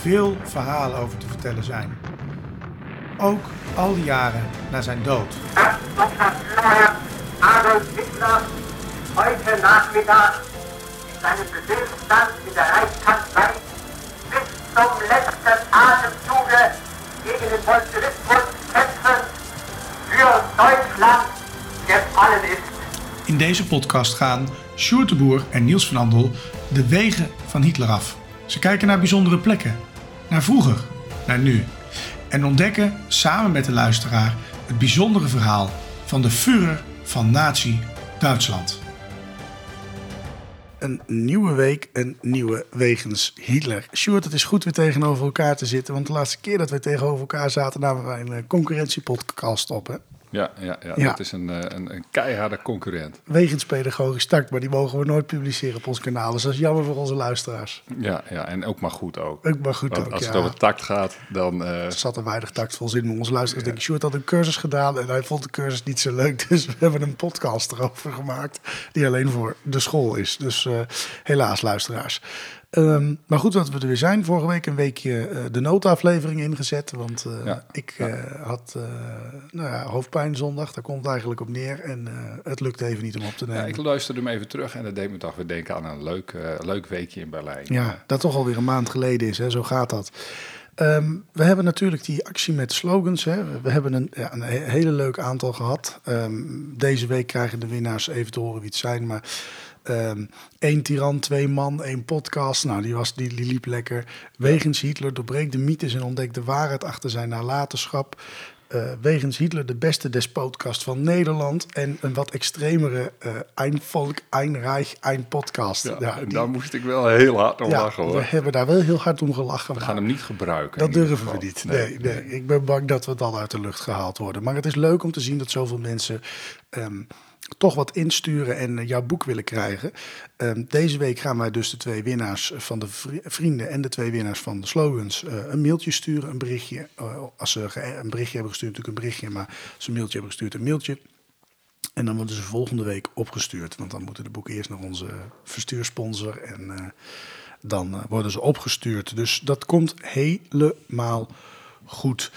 veel verhalen over te vertellen zijn. Ook al die jaren na zijn dood. Herr Adolf Hitler heute Nachmittag in seinem Befehlsstand in der Reichskanzlei bis zum letzten Atemzuge gegen den Bolschewismus kämpfen für Deutschland gefallen ist. In deze podcast gaan Sjoerd en Niels van Andel de wegen van Hitler af. Ze kijken naar bijzondere plekken, naar vroeger, naar nu. En ontdekken samen met de luisteraar het bijzondere verhaal van de Führer van Nazi-Duitsland. Een nieuwe week, een nieuwe wegens Hitler. Sjoerd, het is goed weer tegenover elkaar te zitten. Want de laatste keer dat wij tegenover elkaar zaten, namen wij een eh, concurrentiepodcast op. Hè? Ja, ja, ja, Ja. dat is een, eh, een, een keiharde concurrent. Wegens pedagogisch takt, maar die mogen we nooit publiceren op ons kanaal. Dus dat is jammer voor onze luisteraars. Ja, ja, en ook maar goed ook. Ook maar goed Want ook, als ja. het over tact gaat, dan... eh, Er zat er weinig tactvol zin in. Onze luisteraars denken, Sjoerd had een cursus gedaan en hij vond de cursus niet zo leuk. Dus we hebben een podcast erover gemaakt die alleen voor de school is. Dus eh, helaas, luisteraars. Ehm, maar goed dat we er weer zijn. Vorige week een weekje eh, de noodaflevering ingezet. Want eh, Ja, ik eh, had nou ja, hoofdpijn zondag. Daar komt het eigenlijk op neer. En het lukte even niet om op te ja, nemen. ik luisterde hem even terug en dat deed me toch weer denken aan een leuk, leuk weekje in Berlijn. Ja, dat toch alweer een maand geleden is, hè? zo gaat dat. Ehm, we hebben natuurlijk die actie met slogans. Hè? We hebben een, ja, een he- hele leuk aantal gehad. Ehm, deze week krijgen de winnaars even te horen wie het zijn. Maar ehm één tiran, twee man, één podcast. Nou, die, was, die, die liep lekker. Wegens Hitler doorbreekt de mythes en ontdekt de waarheid achter zijn nalatenschap. Eh, wegens Hitler de beste despotkast van Nederland. En een wat extremere eh Ein Volk, Ein Reich, Ein Podcast. Ja, Ja, en die- daar moest ik wel heel hard om ja, lachen hoor. we hebben daar wel heel hard om gelachen. We gaan hem niet gebruiken. dat durven we niet. Nee, nee, Ik ben bang dat we dan uit de lucht gehaald worden. Maar het is leuk om te zien dat zoveel mensen ehm, toch wat insturen en eh, jouw boek willen krijgen. Ehm, deze week gaan wij dus de twee winnaars van de vri- vrienden en de twee winnaars van de slogans eh, een mailtje sturen, een berichtje. Eh, als ze een berichtje hebben gestuurd, natuurlijk een berichtje, maar als ze een mailtje hebben gestuurd, een mailtje. En dan worden ze volgende week opgestuurd. Want dan moeten de boeken eerst naar onze verstuursponsor. En dan worden ze opgestuurd. Dus dat komt helemaal goed.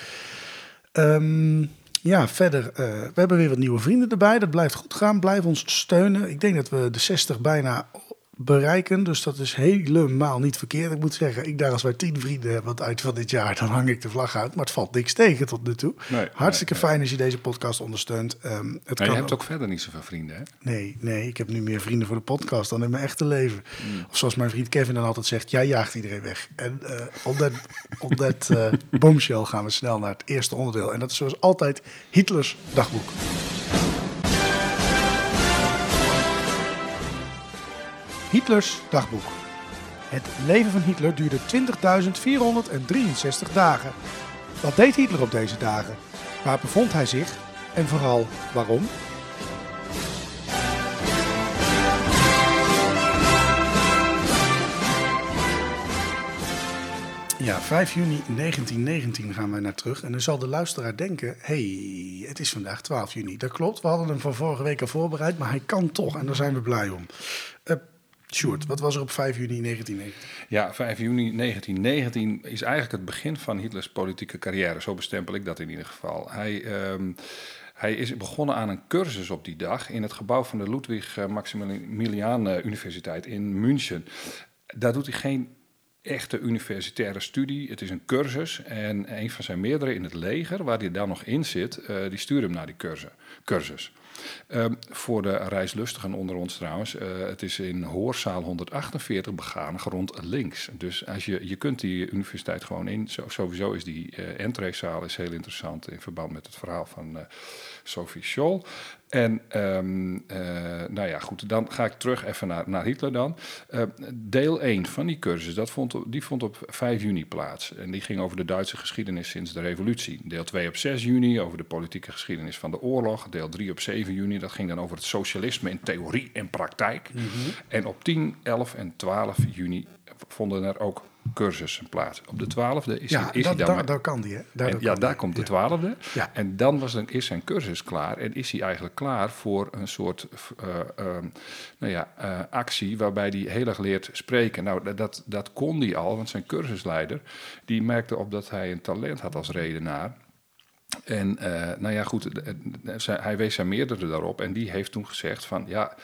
Ehm, ja, verder. eh, we hebben weer wat nieuwe vrienden erbij. Dat blijft goed gaan. Blijf ons steunen. Ik denk dat we de 60 bijna bereiken. Dus dat is helemaal niet verkeerd. Ik moet zeggen, ik daar als wij 10 vrienden hebben aan het eind van dit jaar, dan hang ik de vlag uit. Maar het valt niks tegen tot nu toe. Nee, Hartstikke nee, fijn als je deze podcast ondersteunt. Ehm, het Maar kan je hebt ook verder niet zoveel vrienden, hè? Nee, nee, ik heb nu meer vrienden voor de podcast dan in mijn echte leven. Of zoals mijn vriend Kevin dan altijd zegt, jij jaagt iedereen weg. En eh op dat, op dat bombshell gaan we snel naar het eerste onderdeel. En dat is zoals altijd Hitlers dagboek. Hitlers dagboek. Het leven van Hitler duurde 20.463 dagen. Wat deed Hitler op deze dagen? Waar bevond hij zich? En vooral waarom? Ja, 5 juni 1919 gaan wij naar terug. En dan zal de luisteraar denken: hey, het is vandaag 12 juni. Dat klopt, we hadden hem van vorige week al voorbereid, maar hij kan toch en daar zijn we blij om. Sjoerd, wat was er op 5 juni 1919? Ja, 5 juni 1919 is eigenlijk het begin van Hitlers politieke carrière. Zo bestempel ik dat in ieder geval. Hij, ehm, hij is begonnen aan een cursus op die dag in het gebouw van de Ludwig eh, Maximilian eh, Universiteit in München. Daar doet hij geen echte universitaire studie. Het is een cursus. En een van zijn meerdere in het leger, waar hij daar nog in zit, eh, die stuurt hem naar die cursus. cursus. Ehm, voor de reislustigen onder ons trouwens, uh, het is in hoorzaal 148 begaan, grond links. Dus als je, je kunt die universiteit gewoon in. sowieso is die uh, entreezaal is heel interessant in verband met het verhaal van uh, Sophie Scholl. En uh, nou ja, goed, dan ga ik terug even naar, naar Hitler dan. Uh, deel 1 van die cursus, dat vond, die vond op 5 juni plaats. En die ging over de Duitse geschiedenis sinds de revolutie. Deel 2 op 6 juni over de politieke geschiedenis van de oorlog. Deel 3 op 7 juni, dat ging dan over het socialisme in theorie en praktijk. Mm -hmm. En op 10, 11 en 12 juni vonden er ook cursussen plaats. Op de twaalfde is, ja, is dat, hij dan... Daar, daar kan die, hè? Daar, en, ja, daar komt de twaalfde. Ja. En dan was dan, is zijn cursus klaar. En is hij eigenlijk klaar voor een soort uh, uh, nou ja, uh, actie... waarbij hij heel erg leert spreken. Nou, dat, dat kon hij al, want zijn cursusleider... die merkte op dat hij een talent had als redenaar... En uh, nou ja, goed, hij wees er meerdere daarop. En die heeft toen gezegd van, ja,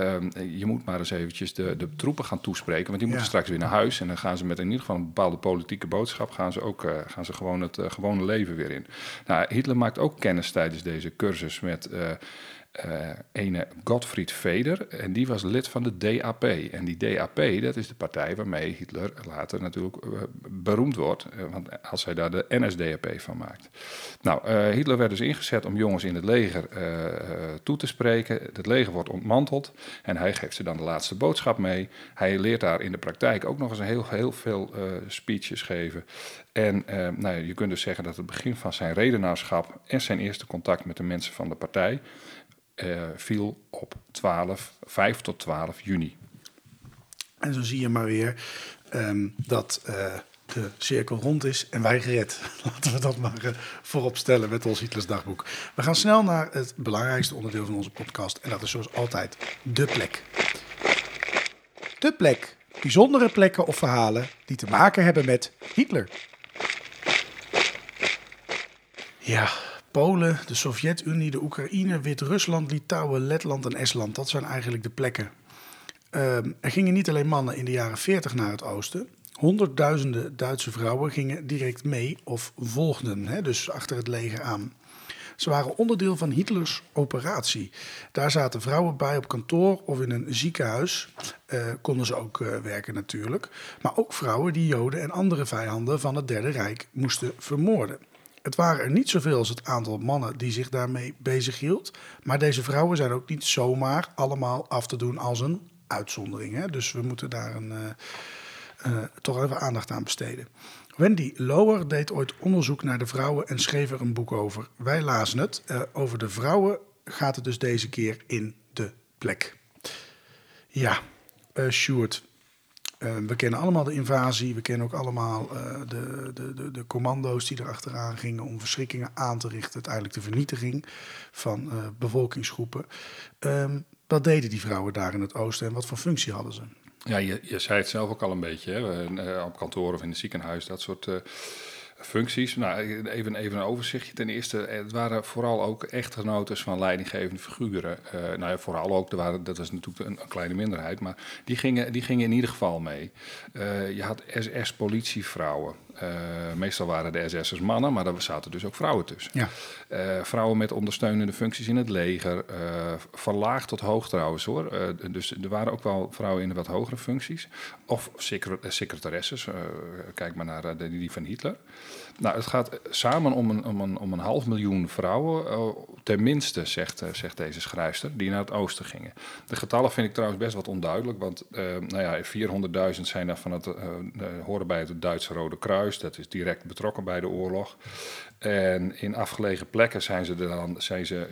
um, je moet maar eens eventjes de, de troepen gaan toespreken. Want die moeten ja. straks weer naar huis. En dan gaan ze met in ieder geval een bepaalde politieke boodschap... gaan ze ook uh, gaan ze gewoon het uh, gewone leven weer in. Nou, Hitler maakt ook kennis tijdens deze cursus met... Uh, ene Gottfried Veder. En die was lid van de DAP. En die DAP, dat is de partij waarmee Hitler later natuurlijk uh, beroemd wordt. Uh, want als hij daar de NSDAP van maakt. Nou, Hitler werd dus ingezet om jongens in het leger toe te spreken. Het leger wordt ontmanteld. En hij geeft ze dan de laatste boodschap mee. Hij leert daar in de praktijk ook nog eens een heel, heel veel speeches geven. En nou, je kunt dus zeggen dat het begin van zijn redenaarschap en zijn eerste contact met de mensen van de partij uh, viel op 12, 5 tot 12 juni. En zo zie je maar weer um, dat uh, de cirkel rond is en wij gered. Laten we dat maar uh, voorop stellen met ons Hitlers dagboek. We gaan snel naar het belangrijkste onderdeel van onze podcast. En dat is zoals altijd de plek. De plek. Bijzondere plekken of verhalen die te maken hebben met Hitler. Ja, Polen, de Sovjet-Unie, de Oekraïne, Wit-Rusland, Litouwen, Letland en Estland. Dat zijn eigenlijk de plekken. Um, er gingen niet alleen mannen in de jaren 40 naar het oosten. Honderdduizenden Duitse vrouwen gingen direct mee of volgden, hè, dus achter het leger aan. Ze waren onderdeel van Hitlers operatie. Daar zaten vrouwen bij op kantoor of in een ziekenhuis. Uh, konden ze ook uh, werken natuurlijk. Maar ook vrouwen die Joden en andere vijanden van het Derde Rijk moesten vermoorden. Het waren er niet zoveel als het aantal mannen die zich daarmee bezighield. Maar deze vrouwen zijn ook niet zomaar allemaal af te doen als een uitzondering. Hè? Dus we moeten daar een, uh, uh, toch even aandacht aan besteden. Wendy Lower deed ooit onderzoek naar de vrouwen en schreef er een boek over. Wij lazen het. Uh, over de vrouwen gaat het dus deze keer in de plek. Ja, Sjoerd, uh, we kennen allemaal de invasie, we kennen ook allemaal uh, de, de, de, de, commando's die erachteraan gingen om verschrikkingen aan te richten, uiteindelijk de vernietiging van uh, bevolkingsgroepen. Um, wat deden die vrouwen daar in het oosten en wat voor functie hadden ze? Ja, je, je zei het zelf ook al een beetje, hè? op kantoor of in het ziekenhuis, dat soort functies. Nou, even, even een overzichtje. Ten eerste, het waren vooral ook echtgenotes van leidinggevende figuren. Uh, nou ja, vooral ook, er waren, dat was natuurlijk een, kleine minderheid, maar die gingen, die gingen in ieder geval mee. Uh, je had SS-politievrouwen. Uh, meestal waren de SS'ers mannen, maar er zaten dus ook vrouwen tussen. Ja. Uh, vrouwen met ondersteunende functies in het leger, uh, verlaagd tot hoog trouwens hoor. dus er waren ook wel vrouwen in de wat hogere functies. Of secretaresses, kijk maar naar die van Hitler. Nou, het gaat samen om een, om een, om een half miljoen vrouwen, uh, tenminste, zegt, uh, zegt deze schrijfster, die naar het oosten gingen. De getallen vind ik trouwens best wat onduidelijk, want uh, nou ja, 400.000 zijn daar van het, horen bij het Duitse Rode Kruis, dat is direct betrokken bij de oorlog. En in afgelegen plekken zijn ze er dan, zijn ze,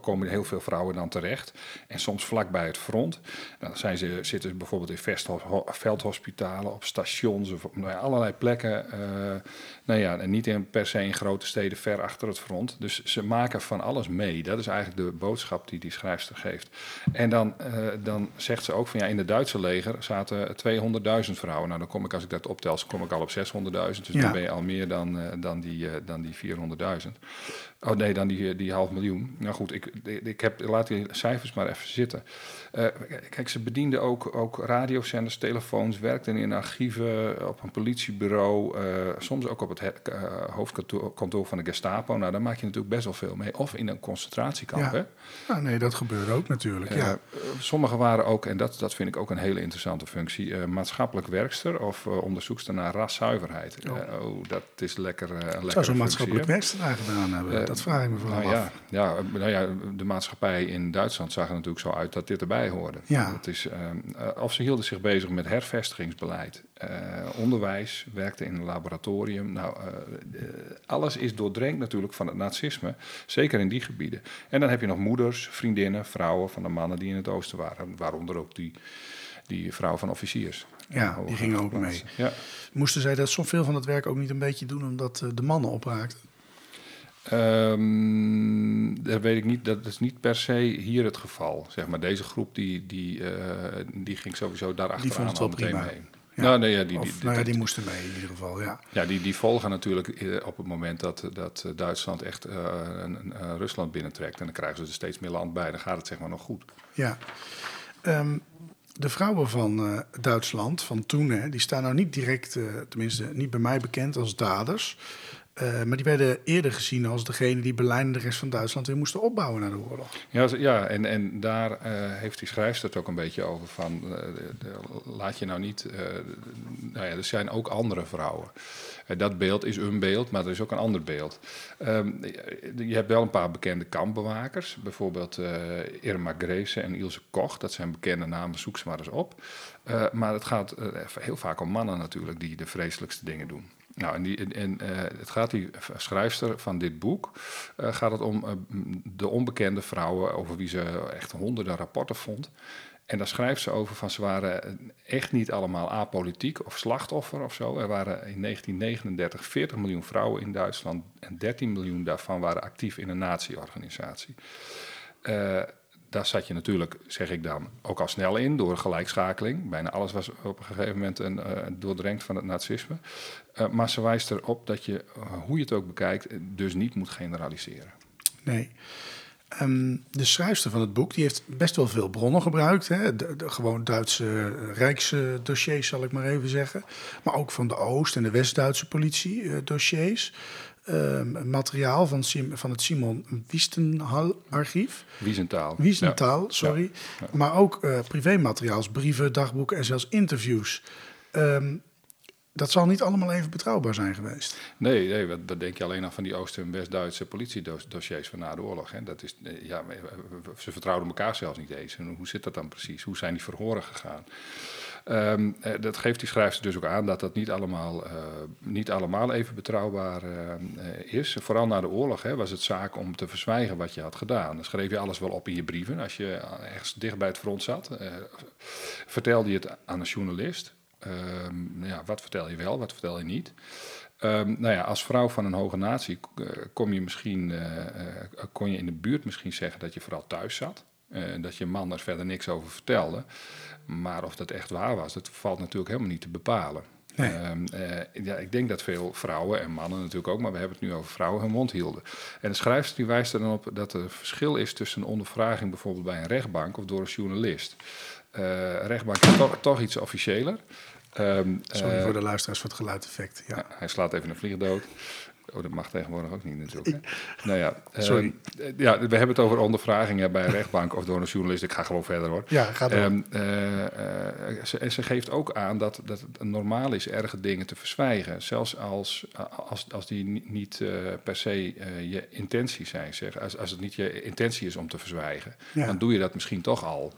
komen heel veel vrouwen dan terecht. En soms vlakbij het front. Dan zijn ze, zitten ze bijvoorbeeld in veldhospitalen, op stations, of nou ja, allerlei plekken. nou ja, en niet in per se in grote steden ver achter het front. Dus ze maken van alles mee. Dat is eigenlijk de boodschap die die schrijfster geeft. En dan, uh, dan zegt ze ook van ja, in het Duitse leger zaten 200.000 vrouwen. Nou, dan kom ik, als ik dat optel, kom ik al op 600.000. Dus ja. dan ben je al meer dan, uh, dan die, dan die die 400.000. Oh nee, dan die, die half miljoen. Nou goed, ik, ik heb, laat die cijfers maar even zitten. Uh, kijk, ze bedienden ook, ook radiozenders, telefoons, werkten in archieven, op een politiebureau, uh, soms ook op het uh, hoofdkantoor van de Gestapo. Nou, daar maak je natuurlijk best wel veel mee. Of in een concentratiekamp. Ja. Hè? Nou, nee, dat gebeurde ook natuurlijk. ja. Sommigen waren ook, en dat, dat vind ik ook een hele interessante functie, maatschappelijk werkster of onderzoekster naar raszuiverheid. Oh. oh, dat is lekker. lekker Zou zo'n maatschappelijk werkster daar gedaan hebben? dat vraag ik me vooral nou, af. Ja, ja, nou ja, de maatschappij in Duitsland zag er natuurlijk zo uit dat dit erbij hoorde. Ja. Het is, uh, of ze hielden zich bezig met hervestigingsbeleid, uh, onderwijs, werkten in een laboratorium. Nou, alles is doordrenkt natuurlijk van het nazisme, zeker in die gebieden. En dan heb je nog moeders, vriendinnen, vrouwen van de mannen die in het oosten waren, waaronder ook die, die vrouw van officiers. Ja, die gingen ook mee. Ja. Moesten zij dat veel van het werk ook niet een beetje doen omdat de mannen opraakten? Um, dat weet ik niet. Dat is niet per se hier het geval. Zeg maar, deze groep die, die, uh, die ging sowieso daar al meteen prima. mee. Ja. Nou, nee, ja, die, Of, die, nou ja, dat- die moesten mee in ieder geval, ja. ja, die, die volgen natuurlijk eh, op het moment dat, dat eh, Duitsland echt eh, een- een, Rusland binnentrekt. En dan krijgen ze er steeds meer land bij. Dan gaat het zeg maar nog goed. ja. Ehm, de vrouwen van eh, Duitsland, van toen, hè, die staan nou niet direct, eh, tenminste niet bij mij bekend als daders. Eh, maar die werden eerder gezien als degene die Berlijn en de rest van Duitsland weer moesten opbouwen na de oorlog. Ja, ja en, en daar eh, heeft die schrijfster het ook een beetje over van... eh, de- laat je nou niet... nou ja, er zijn ook andere vrouwen. Dat beeld is een beeld, maar er is ook een ander beeld. Ehm, je hebt wel een paar bekende kampbewakers. Bijvoorbeeld Irma Greese en Ilse Koch. Dat zijn bekende namen, zoek ze maar eens op. Maar het gaat heel vaak om mannen natuurlijk die de vreselijkste dingen doen. Nou, en, die, en, eh, het gaat die schrijfster van dit boek, eh, gaat het om eh, de onbekende vrouwen over wie ze echt honderden rapporten vond. En daar schrijft ze over van ze waren echt niet allemaal apolitiek of slachtoffer of zo. Er waren in 1939 40 miljoen vrouwen in Duitsland en 13 miljoen daarvan waren actief in een nazi-organisatie. Eh, daar zat je natuurlijk, zeg ik dan, ook al snel in door gelijkschakeling. Bijna alles was op een gegeven moment een, eh, doordrenkt van het nazisme. Eh, maar ze wijst erop dat je, eh, hoe je het ook bekijkt, eh, dus niet moet generaliseren. Nee. Ehm, de schrijfster van het boek die heeft best wel veel bronnen gebruikt. Hè? De, de- gewoon Duitse Rijksdossiers, zal ik maar even zeggen. Maar ook van de Oost- en de West-Duitse politie-dossiers. Ehm, materiaal van, Sim- van het Simon Wiestenhal-archief. Wiesenthal. Wiesenthal, Ja. sorry. Ja. Maar ook eh privémateriaals, brieven, dagboeken en zelfs interviews. Ehm, dat zal niet allemaal even betrouwbaar zijn geweest. Nee, nee wat, denk je alleen nog van die Oost- en West-Duitse politiedossiers van na de oorlog? Hè? Dat is, eh, ja, ze vertrouwden elkaar zelfs niet eens. En hoe zit dat dan precies? Hoe zijn die verhoren gegaan? Ehm, eh, dat geeft die schrijfster dus ook aan dat dat niet allemaal, eh, niet allemaal even betrouwbaar is. Vooral na de oorlog hè, was het zaak om te verzwijgen wat je had gedaan. Dan schreef je alles wel op in je brieven als je ergens dicht bij het front zat. Eh, vertelde je het aan een journalist. Ehm, ja, wat vertel je wel, wat vertel je niet? Ehm, nou ja, als vrouw van een hoge natie eh, kom je misschien, eh, eh, kon je in de buurt misschien zeggen dat je vooral thuis zat. Eh, dat je man er verder niks over vertelde. Maar of dat echt waar was, dat valt natuurlijk helemaal niet te bepalen. Nee. Ehm, eh, ja, ik denk dat veel vrouwen en mannen natuurlijk ook, maar we hebben het nu over vrouwen, hun mond hielden. En de schrijfster die wijst er dan op dat er verschil is tussen een ondervraging bijvoorbeeld bij een rechtbank of door een journalist. Eh rechtbank is toch, toch iets officiëler. Ehm, Sorry eh, voor de luisteraars voor het geluideffect. Ja. hij slaat even een vlieg dood. Oh, dat mag tegenwoordig ook niet natuurlijk. Hè? Nou ja, eh, Sorry. ja, we hebben het over ondervragingen bij een rechtbank of door een journalist. Ik ga gewoon verder hoor. Ja, gaat door. Ehm, eh, eh, ze, geeft ook aan dat, dat het normaal is erge dingen te verzwijgen. Zelfs als, als, als die ni- niet per se je intentie zijn. Zeg. Als, als het niet je intentie is om te verzwijgen, Ja. dan doe je dat misschien toch al.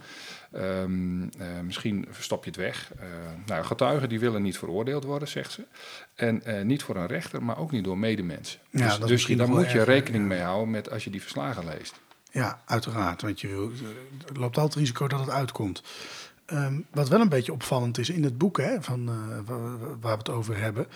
Ehm, eh, misschien verstop je het weg. Eh, nou, getuigen die willen niet veroordeeld worden, zegt ze. En eh, niet voor een rechter, maar ook niet door medemensen. Ja, dus dus daar wel moet je rekening mee houden met als je die verslagen leest. Ja, uiteraard. Want je loopt altijd het risico dat het uitkomt. Ehm, wat wel een beetje opvallend is in het boek hè, van, uh, waar, we het over hebben,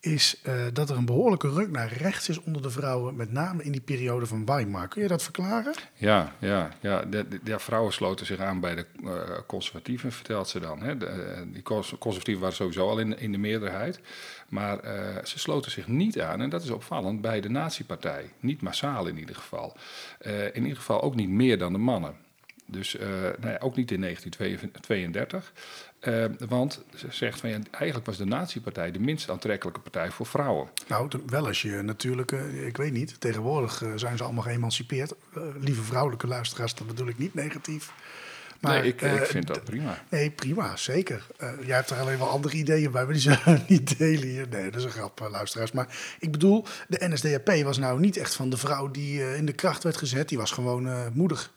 is uh, dat er een behoorlijke ruk naar rechts is onder de vrouwen, met name in die periode van Weimar. Kun je dat verklaren? Ja, ja, ja. De vrouwen sloten zich aan bij de uh, conservatieven, vertelt ze dan. Hè. De, die conservatieven waren sowieso al in, in de meerderheid, maar ze sloten zich niet aan, en dat is opvallend, bij de nazi-partij. Niet massaal in ieder geval. in ieder geval ook niet meer dan de mannen. Dus uh, nou ja, ook niet in 1932. Uh, want ze zegt van ja, eigenlijk was de Nazi-partij de minst aantrekkelijke partij voor vrouwen. Nou, wel als je natuurlijk, uh, ik weet niet, tegenwoordig zijn ze allemaal geëmancipeerd. lieve vrouwelijke luisteraars, dat bedoel ik niet negatief. Maar, nee, ik, ik vind dat prima. Nee, prima, zeker. jij hebt er alleen wel andere ideeën bij, maar die zullen niet delen hier. Nee, dat is een grap, luisteraars. Maar ik bedoel, de NSDAP was nou niet echt van de vrouw die in de kracht werd gezet. Die was gewoon moedig.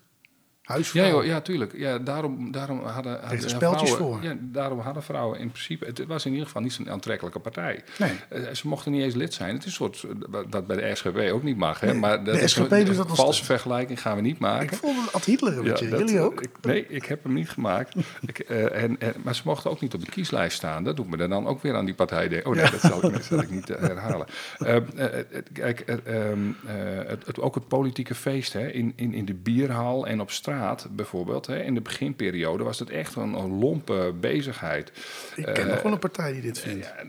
Ja, joh, ja, tuurlijk. Ja, daarom, daarom hadden, hadden speltjes vrouwen, voor. Ja, daarom hadden vrouwen in principe... Het was in ieder geval niet zo'n aantrekkelijke partij. Nee. Uh, ze mochten niet eens lid zijn. Het is een soort... Eh, wat bij de SGP ook niet mag. Hè? Nee, maar dat de is SGP een, doet dat een valse vergelijking gaan we niet maken. Ik vond Ad Hitler een beetje. dat, Jullie ook? Ik, nee, ik heb hem niet gemaakt. ik, uh, en, en, maar ze mochten ook niet op de kieslijst staan. Dat doet me er dan ook weer aan die partij denken. Oh nee, dat zal ik, dat zal ik niet herhalen. kijk, het, ook het politieke feest hè, in, in, in de bierhal en op straat bijvoorbeeld Hè. In de beginperiode was het echt een, een lompe bezigheid. Ik ken uh, nog wel een partij die dit vindt. Ja,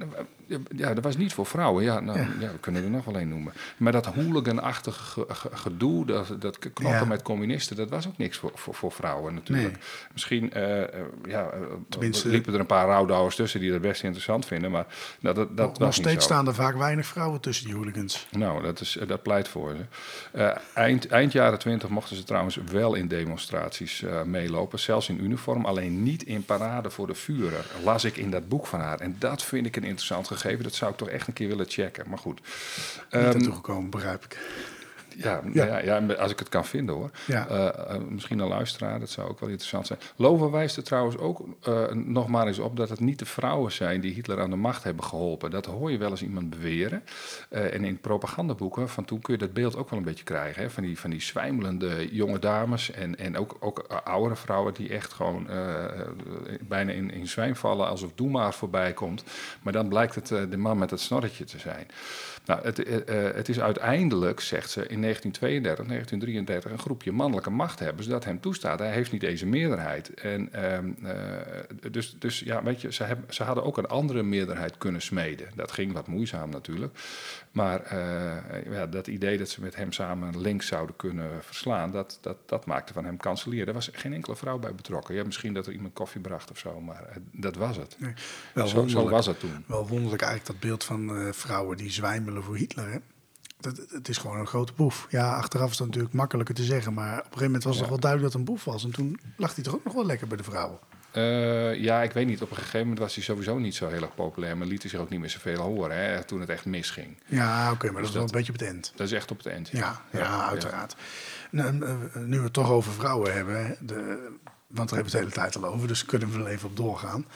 ja, dat was niet voor vrouwen. Ja, nou, ja. ja we kunnen er nog wel een noemen. Maar dat hooliganachtige gedoe, dat, dat knokken ja. met communisten, dat was ook niks voor, voor, voor vrouwen natuurlijk. Nee. Misschien uh, ja, Tenminste, liepen er een paar rouwdouwers tussen die dat best interessant vinden, maar nou, dat, dat nog, was nog steeds niet zo. staan er vaak weinig vrouwen tussen die hooligans. Nou, dat, is, dat pleit voor ze. Uh, eind, eind jaren twintig mochten ze trouwens wel in demonstraties uh, meelopen, zelfs in uniform, alleen niet in parade voor de Führer. Las ik in dat boek van haar. En dat vind ik een interessant gegeven. Dat zou ik toch echt een keer willen checken. Maar goed. Niet um, naartoe gekomen, begrijp ik. Ja, ja. ja, ja als ik het kan vinden hoor. Ja. Uh, uh, misschien een luisteraar, dat zou ook wel interessant zijn. Loven wijst er trouwens ook uh, nog maar eens op dat het niet de vrouwen zijn die Hitler aan de macht hebben geholpen. Dat hoor je wel eens iemand beweren. en in propagandaboeken van toen kun je dat beeld ook wel een beetje krijgen. Hè? Van, die, van die zwijmelende jonge dames en, en ook, ook oudere vrouwen die echt gewoon bijna in, in zwijm vallen alsof Doe maar voorbij komt. Maar dan blijkt het de man met het snorretje te zijn. Nou, het, het is uiteindelijk, zegt ze, in 1932, 1933 een groepje mannelijke machthebbers dat hem toestaat. Hij heeft niet deze meerderheid. En, um, uh, dus, dus ja, weet je, ze, hebben, ze hadden ook een andere meerderheid kunnen smeden. Dat ging wat moeizaam natuurlijk. Maar ja, dat idee dat ze met hem samen links zouden kunnen verslaan, dat, dat, dat maakte van hem kanselier. Er was geen enkele vrouw bij betrokken. Ja, misschien dat er iemand koffie bracht of zo, maar dat was het. Nee, wel zo, zo, was het toen. Wel wonderlijk eigenlijk dat beeld van vrouwen die voor Hitler, hè? Dat, het is gewoon een grote boef. Ja, achteraf is dat natuurlijk makkelijker te zeggen. Maar op een gegeven moment was het ja. wel duidelijk dat het een boef was. En toen lag hij toch ook nog wel lekker bij de vrouwen. Uh, ja, ik weet niet. Op een gegeven moment was hij sowieso niet zo heel erg populair. Maar liet hij zich ook niet meer zoveel horen hè, toen het echt misging. Ja, oké, okay, maar dus dat is wel een beetje op het eind. Dat is echt op het eind. Ja, ja, ja, ja uiteraard. Nou, nu we het toch over vrouwen hebben. De, want daar hebben we het de hele tijd al over, dus kunnen we er even op doorgaan.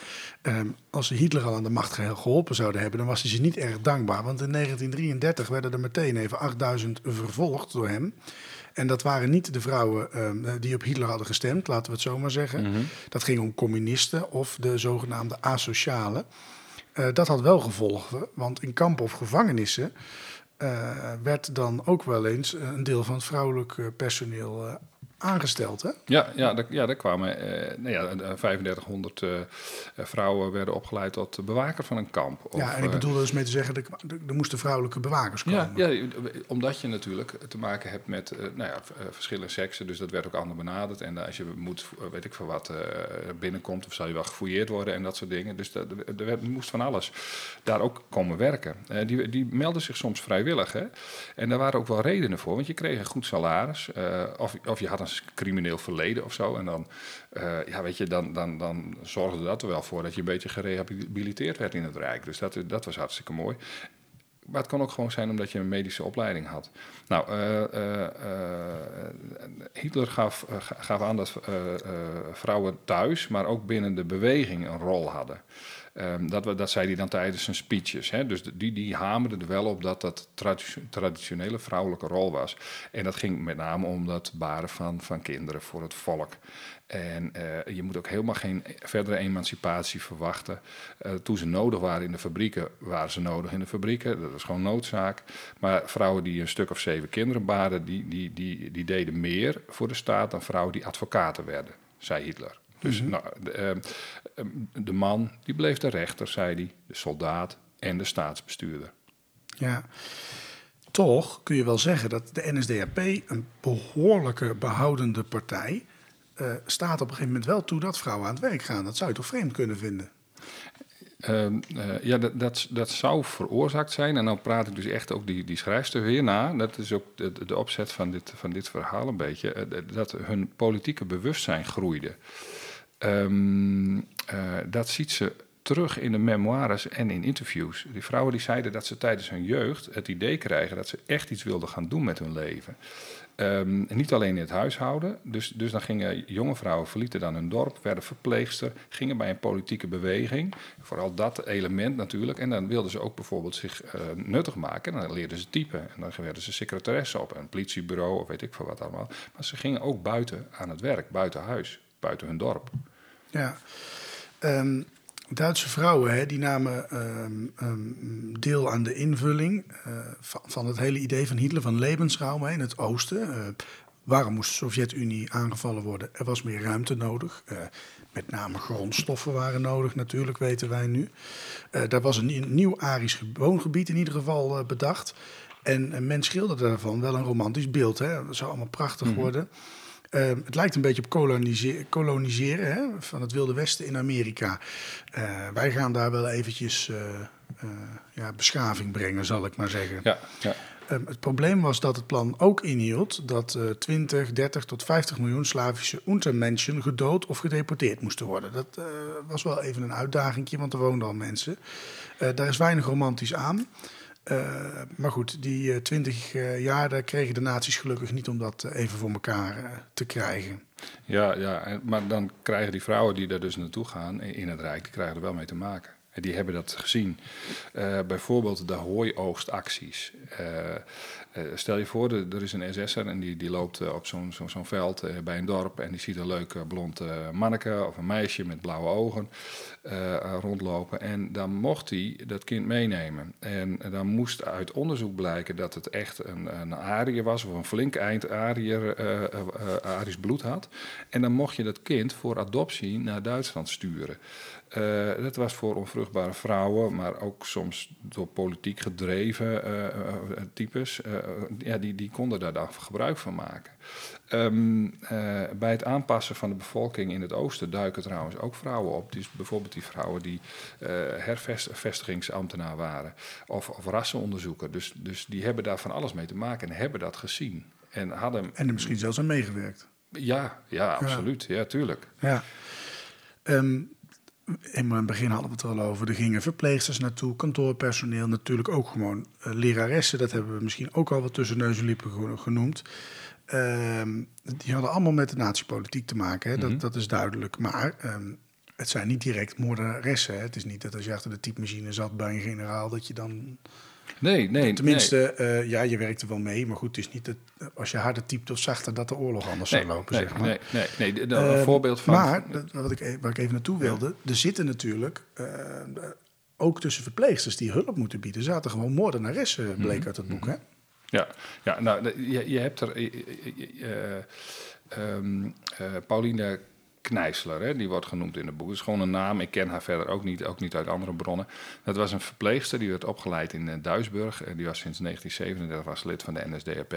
Um, als ze Hitler al aan de macht geholpen zouden hebben, dan was hij ze niet erg dankbaar. Want in 1933 werden er meteen even 8000 vervolgd door hem. En dat waren niet de vrouwen um, die op Hitler hadden gestemd, laten we het zo maar zeggen. Mhm. Mm -hmm. Dat ging om communisten of de zogenaamde asocialen. Uh, dat had wel gevolgen, want in kampen of gevangenissen uh, werd dan ook wel eens een deel van het vrouwelijk personeel uh, aangesteld, hè? Ja, ja, daar, ja, daar kwamen uh, nou ja, 3500 uh, vrouwen werden opgeleid tot bewaker van een kamp. Of, ja, en ik bedoel dus mee te zeggen, er, er moesten vrouwelijke bewakers komen. Ja, ja, omdat je natuurlijk te maken hebt met uh, nou ja, verschillende seksen, dus dat werd ook anders benaderd. En als je moet, weet ik veel wat, binnenkomt, of zou je wel gefouilleerd worden en dat soort dingen. Dus dat, er werd, moest van alles daar ook komen werken. die, die melden zich soms vrijwillig, hè? En daar waren ook wel redenen voor, want je kreeg een goed salaris, of, of je had een crimineel verleden of zo. En dan, uh, ja, weet je, dan, dan, dan zorgde dat er wel voor dat je een beetje gerehabiliteerd werd in het Rijk. Dus dat, dat was hartstikke mooi. Maar het kon ook gewoon zijn omdat je een medische opleiding had. Nou, uh, uh, Hitler gaf, gaf aan dat vrouwen thuis, maar ook binnen de beweging een rol hadden. Um, dat, dat zei hij dan tijdens zijn speeches. Hè? Dus die, die hamerde er wel op dat dat traditionele vrouwelijke rol was. En dat ging met name om dat baren van, van kinderen voor het volk. En eh, je moet ook helemaal geen verdere emancipatie verwachten. Uh, toen ze nodig waren in de fabrieken, waren ze nodig in de fabrieken. Dat is gewoon noodzaak. Maar vrouwen die een stuk of zeven kinderen baarden, die, die, die, die deden meer voor de staat dan vrouwen die advocaten werden, zei Hitler. Dus nou, de, ehm, ehm, de, man, die bleef de rechter, zei hij, de soldaat en de staatsbestuurder. Ja, toch kun je wel zeggen dat de NSDAP een behoorlijke behoudende partij uh, staat op een gegeven moment wel toe dat vrouwen aan het werk gaan. Dat zou je toch vreemd kunnen vinden? Uh, uh, ja, dat, dat, dat zou veroorzaakt zijn. En dan praat ik dus echt ook die, die schrijfster weer na. Dat is ook de, de opzet van dit, van dit verhaal een beetje. dat hun politieke bewustzijn groeide. Um, dat ziet ze terug in de memoires en in interviews. Die vrouwen die zeiden dat ze tijdens hun jeugd het idee krijgen dat ze echt iets wilden gaan doen met hun leven. Um, niet alleen in het huishouden. Dus, dus dan gingen jonge vrouwen, verlieten dan hun dorp, werden verpleegster, gingen bij een politieke beweging. Vooral dat element natuurlijk. En dan wilden ze ook bijvoorbeeld zich uh, nuttig maken. En dan leerden ze typen. En dan werden ze secretaresse op een politiebureau of weet ik veel wat allemaal. Maar ze gingen ook buiten aan het werk, buiten huis, buiten hun dorp. Ja. Um, Duitse vrouwen hè, die namen um, um, deel aan de invulling uh, van, van, het hele idee van Hitler van levensruim in het oosten. Uh, waarom moest de Sovjet-Unie aangevallen worden? Er was meer ruimte nodig. Uh, met name grondstoffen waren nodig, natuurlijk, weten wij nu. daar was een nieuw Arisch woongebied in ieder geval bedacht. En men schilderde daarvan wel een romantisch beeld. Hè. Dat zou allemaal prachtig mm -hmm. worden. Uh, het lijkt een beetje op koloniseren, koloniseren hè, van het Wilde Westen in Amerika. Uh, wij gaan daar wel eventjes uh, ja, beschaving brengen, zal ik maar zeggen. Ja, ja. Um, het probleem was dat het plan ook inhield dat 20, 30 tot 50 miljoen Slavische Untermenschen gedood of gedeporteerd moesten worden. Dat was wel even een uitdaging, want er woonden al mensen. daar is weinig romantisch aan. Uh, maar goed, die uh, twintig uh, jaar, kregen de naties gelukkig niet om dat even voor elkaar te krijgen. Ja, ja, maar dan krijgen die vrouwen die daar dus naartoe gaan in het Rijk, die krijgen er wel mee te maken. En die hebben dat gezien. bijvoorbeeld de hooioogstacties. Uh, stel je voor, er is een SS'er en die, die loopt uh, op zo'n zo, zo veld uh, bij een dorp en die ziet een leuk blond manneke of een meisje met blauwe ogen rondlopen. En dan mocht hij dat kind meenemen. En dan moest uit onderzoek blijken dat het echt een, een was of een flink eind Ariër, Arisch bloed had. En dan mocht je dat kind voor adoptie naar Duitsland sturen. Uh, dat was voor onvruchtbare vrouwen, maar ook soms door politiek gedreven uh, uh, types. ja, die, die konden daar dan gebruik van maken. Um, bij het aanpassen van de bevolking in het oosten duiken trouwens ook vrouwen op. Dus bijvoorbeeld die vrouwen die hervestigingsambtenaar waren of, of rassenonderzoeker. Dus, dus die hebben daar van alles mee te maken en hebben dat gezien. En, hadden, en er misschien zelfs aan meegewerkt. Ja, ja, absoluut. Ja, ja tuurlijk. Ja. Um, in het begin hadden we het al over. Er gingen verpleegsters naartoe, kantoorpersoneel, natuurlijk ook gewoon uh, leraressen. Dat hebben we misschien ook al wat tussen neus en lippen genoemd. Uh, die hadden allemaal met de natiepolitiek te maken, hè? Dat, mm -hmm. dat is duidelijk. Maar um, het zijn niet direct moordenaressen. Hè? Het is niet dat als je achter de typemachine zat bij een generaal, dat je dan Nee, nee. Tenminste, nee. Uh, ja, je werkt er wel mee. Maar goed, het is niet dat als je harder typt of zachter dat de oorlog anders nee, zou lopen. Nee, zeg maar. nee, nee, nee. Een uh, voorbeeld van. Maar, wat ik, waar ik even naartoe wilde, er zitten natuurlijk. Uh, ook tussen verpleegsters die hulp moeten bieden, zaten gewoon moordenaressen, bleek mm -hmm. uit het boek. Hè? Ja, ja nou, je, je hebt er. Um, Pauline Knijsler, hè, die wordt genoemd in het boek. Het is gewoon een naam, ik ken haar verder ook niet, ook niet uit andere bronnen. Dat was een verpleegster, die werd opgeleid in uh, Duisburg. Uh, die was sinds 1937 was lid van de NSDAP.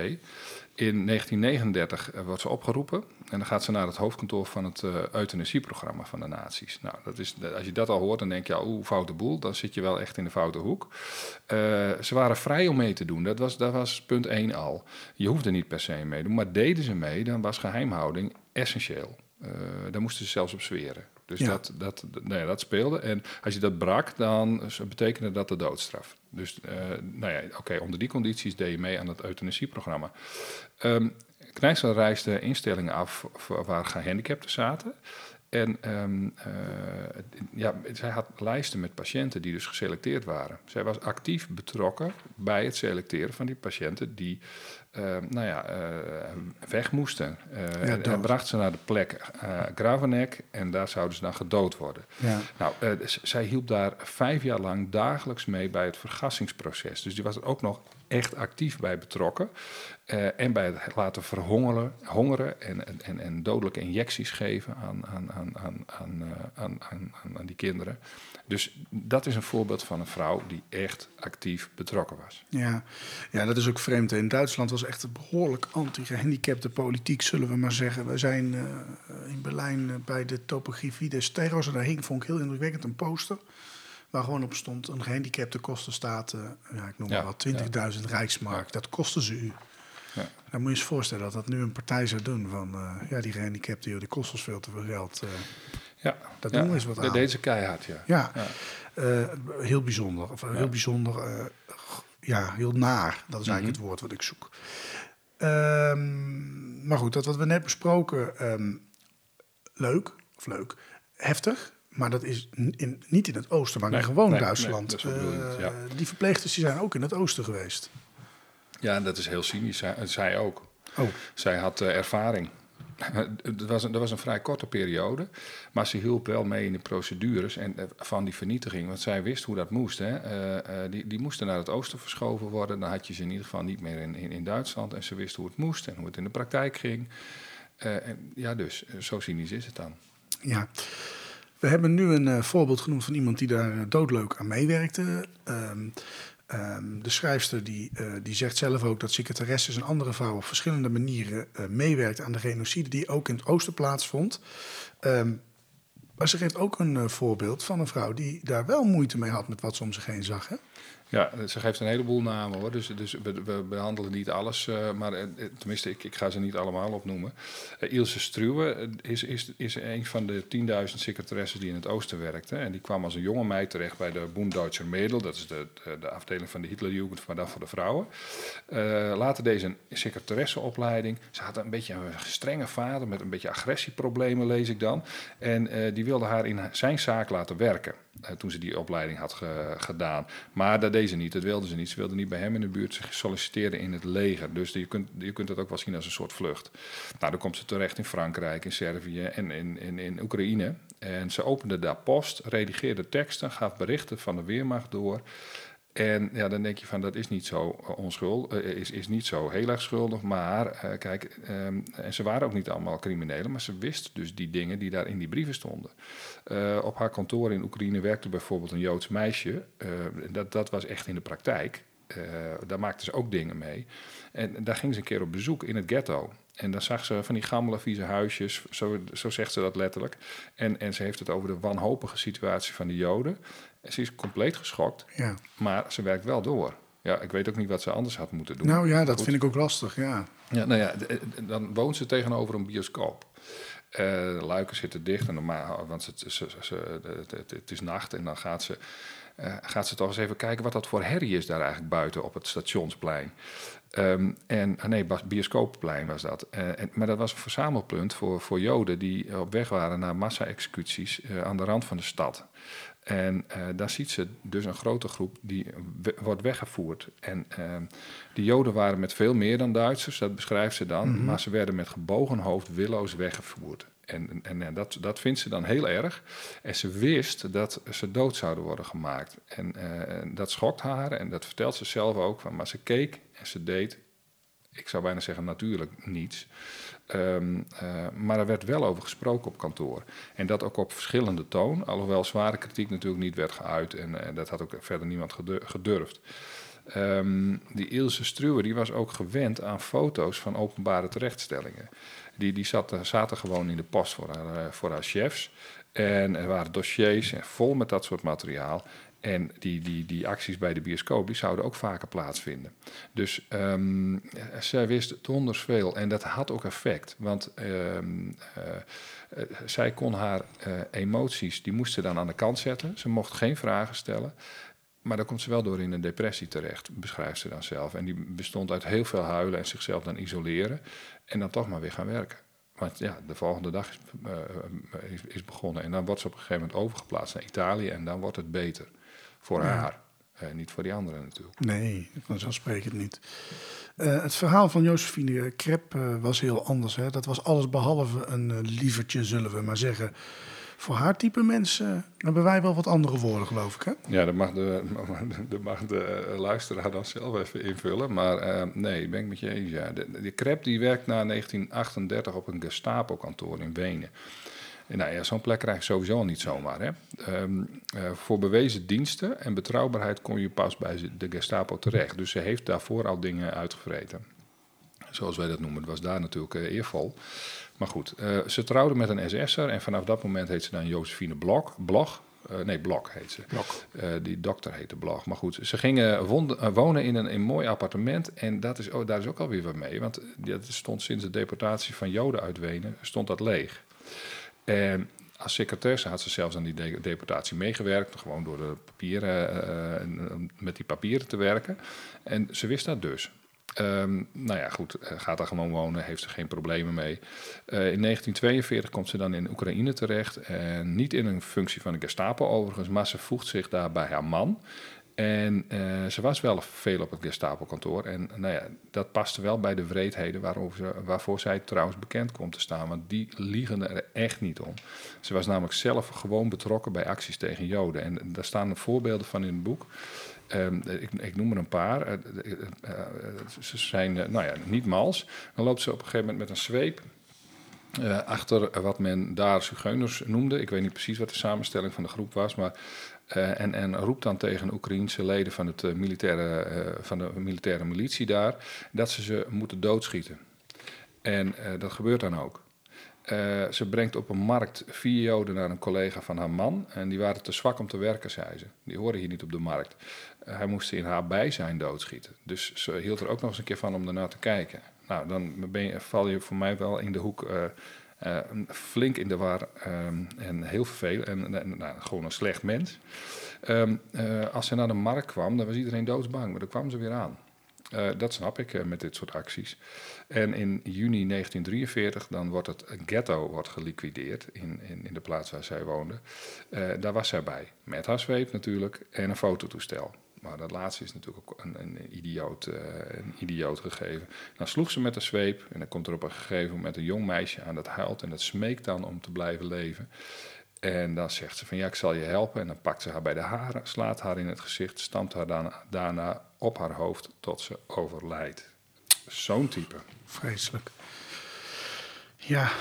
In 1939 uh, wordt ze opgeroepen en dan gaat ze naar het hoofdkantoor van het uh, euthanasieprogramma van de nazi's. Nou, dat is, als je dat al hoort, dan denk je, oeh, foute boel. Dan zit je wel echt in de foute hoek. Ze waren vrij om mee te doen, dat was, dat was punt 1 al. Je hoefde niet per se mee te doen, maar deden ze mee, dan was geheimhouding essentieel. Uh, daar moesten ze zelfs op zweren. Dus ja. dat, dat, nou dat speelde. En als je dat brak, dan betekende dat de doodstraf. Dus uh, nou ja, oké, okay, onder die condities deed je mee aan het euthanasieprogramma. Um, reisde instellingen af waar gehandicapten zaten. En ehm, eh, ja, zij had lijsten met patiënten die dus geselecteerd waren. Zij was actief betrokken bij het selecteren van die patiënten die ehm, nou ja, eh, weg moesten. Uh, Ja, en, bracht ze naar de plek eh Gravenek en daar zouden ze dan gedood worden. Ja. Nou, eh, zij hielp daar vijf jaar lang dagelijks mee bij het vergassingsproces. Dus die was er ook nog echt actief bij betrokken. Eh, en bij het laten verhongeren hongeren en, en- en, dodelijke injecties geven aan, aan, aan, aan, aan, eh, aan, aan, aan- aan die kinderen. Dus dat is een voorbeeld van een vrouw die echt actief betrokken was. Ja. ja, dat is ook vreemd. In Duitsland was echt een behoorlijk anti-gehandicapte politiek, zullen we maar zeggen. We zijn eh, in Berlijn bij de topografie des Terrors. En daar hing, vond ik heel indrukwekkend, een poster. Waar gewoon op stond, een gehandicapte kosten staat, eh, ja, ik noem maar wat, 20.000 rijksmark. Dat kosten ze u. Ja. Dan moet je eens voorstellen dat dat nu een partij zou doen. Van, eh, ja, die gehandicapten, joh, die kost ons veel te veel geld. eh. Ja, Dat ja, doen we eens wat aan. deed ze keihard, ja. Ja, Ja. heel bijzonder. Of, Heel bijzonder, ja, heel naar. Dat is eigenlijk Mhm. het woord wat ik zoek. Ehm, maar goed, dat wat we net besproken, ehm, leuk, of leuk, heftig. Maar dat is in, niet in het oosten, maar Nee, in gewoon nee, Duitsland. nee, dat bedoeld, Eh, ja. Die verpleegsters die zijn ook in het oosten geweest. Ja, en dat is heel cynisch. Zij, zij ook. Oh, Zij had eh, ervaring. Het was, een, dat was een vrij korte periode, maar ze hielp wel mee in de procedures en, eh, van die vernietiging. Want zij wist hoe dat moest. Hè. Eh, eh, die, die moesten naar het oosten verschoven worden. Dan had je ze in ieder geval niet meer in, in, in Duitsland. En ze wist hoe het moest en hoe het in de praktijk ging. Eh, en, ja, dus eh, zo cynisch is het dan. ja. We hebben nu een eh, voorbeeld genoemd van iemand die daar eh, doodleuk aan meewerkte. Ehm, ehm, de schrijfster die, eh, die zegt zelf ook dat secretaresses en andere vrouwen op verschillende manieren eh meewerkt aan de genocide die ook in het oosten plaatsvond. Ehm, maar ze geeft ook een voorbeeld van een vrouw die daar wel moeite mee had met wat ze om zich heen zag. Hè? Ja, ze geeft een heleboel namen hoor. Dus, dus we, behandelen niet alles, eh, maar eh, tenminste, ik, ik ga ze niet allemaal opnoemen. Eh, Ilse Struwe eh, is, is, is een van de 10.000 secretaresses die in het oosten werkte. En die kwam als een jonge meid terecht bij de Bund Deutscher Mädel. Dat is de, de, de afdeling van de Hitlerjugend, maar dan voor de vrouwen. Eh, later deze een secretaresseopleiding. Ze had een beetje een strenge vader met een beetje agressieproblemen, lees ik dan. En eh, die wilde haar in zijn zaak laten werken. Eh, toen ze die opleiding had ge- gedaan. Maar dat deed ze niet, dat wilde ze niet. Ze wilde niet bij hem in de buurt. Ze solliciteerde in het leger. Dus je kunt, je kunt het ook wel zien als een soort vlucht. Nou, dan komt ze terecht in Frankrijk, in Servië en in, in, in Oekraïne. En ze opende daar post, redigeerde teksten, gaf berichten van de Weermacht door. En ja, dan denk je van dat is niet zo onschuldig, is, is niet zo heel erg schuldig. Maar eh, kijk, ehm, en ze waren ook niet allemaal criminelen, maar ze wist dus die dingen die daar in die brieven stonden. Eh, op haar kantoor in Oekraïne werkte bijvoorbeeld een Joods meisje. Eh, dat, dat was echt in de praktijk. Eh, daar maakte ze ook dingen mee. En daar ging ze een keer op bezoek in het ghetto. En dan zag ze van die gammele, vieze huisjes, zo, zo zegt ze dat letterlijk. En, en ze heeft het over de wanhopige situatie van de Joden. En ze is compleet geschokt, Ja. maar ze werkt wel door. Ja, ik weet ook niet wat ze anders had moeten doen. Nou ja, dat Goed. vind ik ook lastig. Ja. Ja, nou ja, dan woont ze tegenover een bioscoop. De luiken zitten dicht, en normaal, want het, ze, ze- het, het- het is nacht. En dan gaat ze, eh, gaat ze toch eens even kijken wat dat voor herrie is daar eigenlijk buiten op het stationsplein. Ehm, en, ah nee, bioscoopplein was dat. Eh, en, maar dat was een verzamelpunt voor, voor Joden die op weg waren naar massa-executies eh, aan de rand van de stad. En eh, daar ziet ze dus een grote groep die we- wordt weggevoerd. En ehm, die Joden waren met veel meer dan Duitsers, dat beschrijft ze dan. Maar ze werden met gebogen hoofd willoos weggevoerd. En, en, en dat, dat vindt ze dan heel erg. En ze wist dat ze dood zouden worden gemaakt. En eh, dat schokt haar en dat vertelt ze zelf ook. Van, maar ze keek en ze deed, ik zou bijna zeggen natuurlijk niets. Ehm, eh, maar er werd wel over gesproken op kantoor. En dat ook op verschillende toon. Alhoewel zware kritiek natuurlijk niet werd geuit. En eh, dat had ook verder niemand gedu- gedurfd. Ehm, die Ilse Struwe die was ook gewend aan foto's van openbare terechtstellingen. Die, die zat, zaten gewoon in de post voor haar, eh, voor haar chefs. En er waren dossiers vol met dat soort materiaal. En die, die, die acties bij de bioscoop die zouden ook vaker plaatsvinden. Dus ehm, zij wist donders veel en dat had ook effect. Want ehm, eh, eh, zij kon haar eh, emoties, die moest ze dan aan de kant zetten. Ze mocht geen vragen stellen. Maar dan komt ze wel door in een depressie terecht, beschrijft ze dan zelf. En die bestond uit heel veel huilen en zichzelf dan isoleren. En dan toch maar weer gaan werken. want ja, de volgende dag is, uh, is, is, begonnen. En dan wordt ze op een gegeven moment overgeplaatst naar Italië. En dan wordt het beter voor haar. Uh, niet voor die anderen natuurlijk. Nee, vanzelfsprekend niet. Uh, het verhaal van Josephine Krep was heel anders. Hè? Dat was alles behalve een lievertje, zullen we maar zeggen voor haar type mensen hebben wij wel wat andere woorden, geloof ik. Hè? Ja, dat mag de, dat mag de luisteraar dan zelf even invullen. Maar uh, nee, ben ik met je eens. Ja. De, de die werkt na 1938 op een Gestapo-kantoor in Wenen. En nou ja, zo'n plek krijg je sowieso niet zomaar. Hè? Um, uh, voor bewezen diensten en betrouwbaarheid kom je pas bij de Gestapo terecht. Dus ze heeft daarvoor al dingen uitgevreten. Zoals wij dat noemen. Het was daar natuurlijk uh, eervol. Maar goed, uh, ze trouwde met een SS'er en vanaf dat moment heet ze dan Josephine Blok. Blog. Uh, nee, Blok heet ze. Blok. Uh, die dokter heette Blog. Maar goed, ze gingen wonen in een, in een mooi appartement. En dat is, oh, daar is ook alweer wat mee. Want dat stond sinds de deportatie van Joden uit Wenen, stond dat leeg. En als secretaresse had ze zelfs aan die de deportatie meegewerkt. Gewoon door de papieren, met die papieren te werken. En ze wist dat dus. Um, nou ja, goed, eh, gaat daar gewoon wonen, heeft ze geen problemen mee. Uh, in 1942 komt ze dan in Oekraïne terecht. En niet in een functie van de Gestapo overigens, maar ze voegt zich daar bij haar man. En uh, ze was wel veel op het Gestapo-kantoor. En nou ja, dat paste wel bij de wreedheden waarover ze, waarvoor zij trouwens bekend komt te staan. Want die liegen er echt niet om. Ze was namelijk zelf gewoon betrokken bij acties tegen Joden. En daar staan voorbeelden van in het boek. Um, ik, ik, noem er een paar. Uh, uh, ze zijn nou ja, niet mals. Dan loopt ze op een gegeven moment met een zweep achter wat men daar zigeuners noemde. Ik weet niet precies wat de samenstelling van de groep was, maar en, en, roept dan tegen Oekraïense leden van, het, militaire, van de militaire militie daar dat ze ze moeten doodschieten. En dat gebeurt dan ook. ze brengt op een markt vier Joden naar een collega van haar man. En die waren te zwak om te werken, zei ze. Die horen hier niet op de markt. Hij moest in haar bijzijn doodschieten. Dus ze hield er ook nog eens een keer van om ernaar te kijken. Nou, dan ben je, val je voor mij wel in de hoek uh, flink in de war um, en heel vervelend en, nou, gewoon een slecht mens. Um, uh, als ze naar de markt kwam, dan was iedereen doodsbang, maar dan kwam ze weer aan. Dat snap ik met dit soort acties. En in juni 1943 dan wordt het ghetto wordt geliquideerd in, in, in de plaats waar zij woonde. daar was zij bij, met haar zweep natuurlijk en een fototoestel. Maar dat laatste is natuurlijk ook een, een, idioot, uh, een idioot gegeven. Dan sloeg ze met de zweep en dan komt er op een gegeven moment een jong meisje aan dat huilt en dat smeekt dan om te blijven leven. En dan zegt ze van ja, ik zal je helpen. En dan pakt ze haar bij de haren, slaat haar in het gezicht, stampt haar daarna op haar hoofd tot ze overlijdt. Zo'n type. Vreselijk. Ja,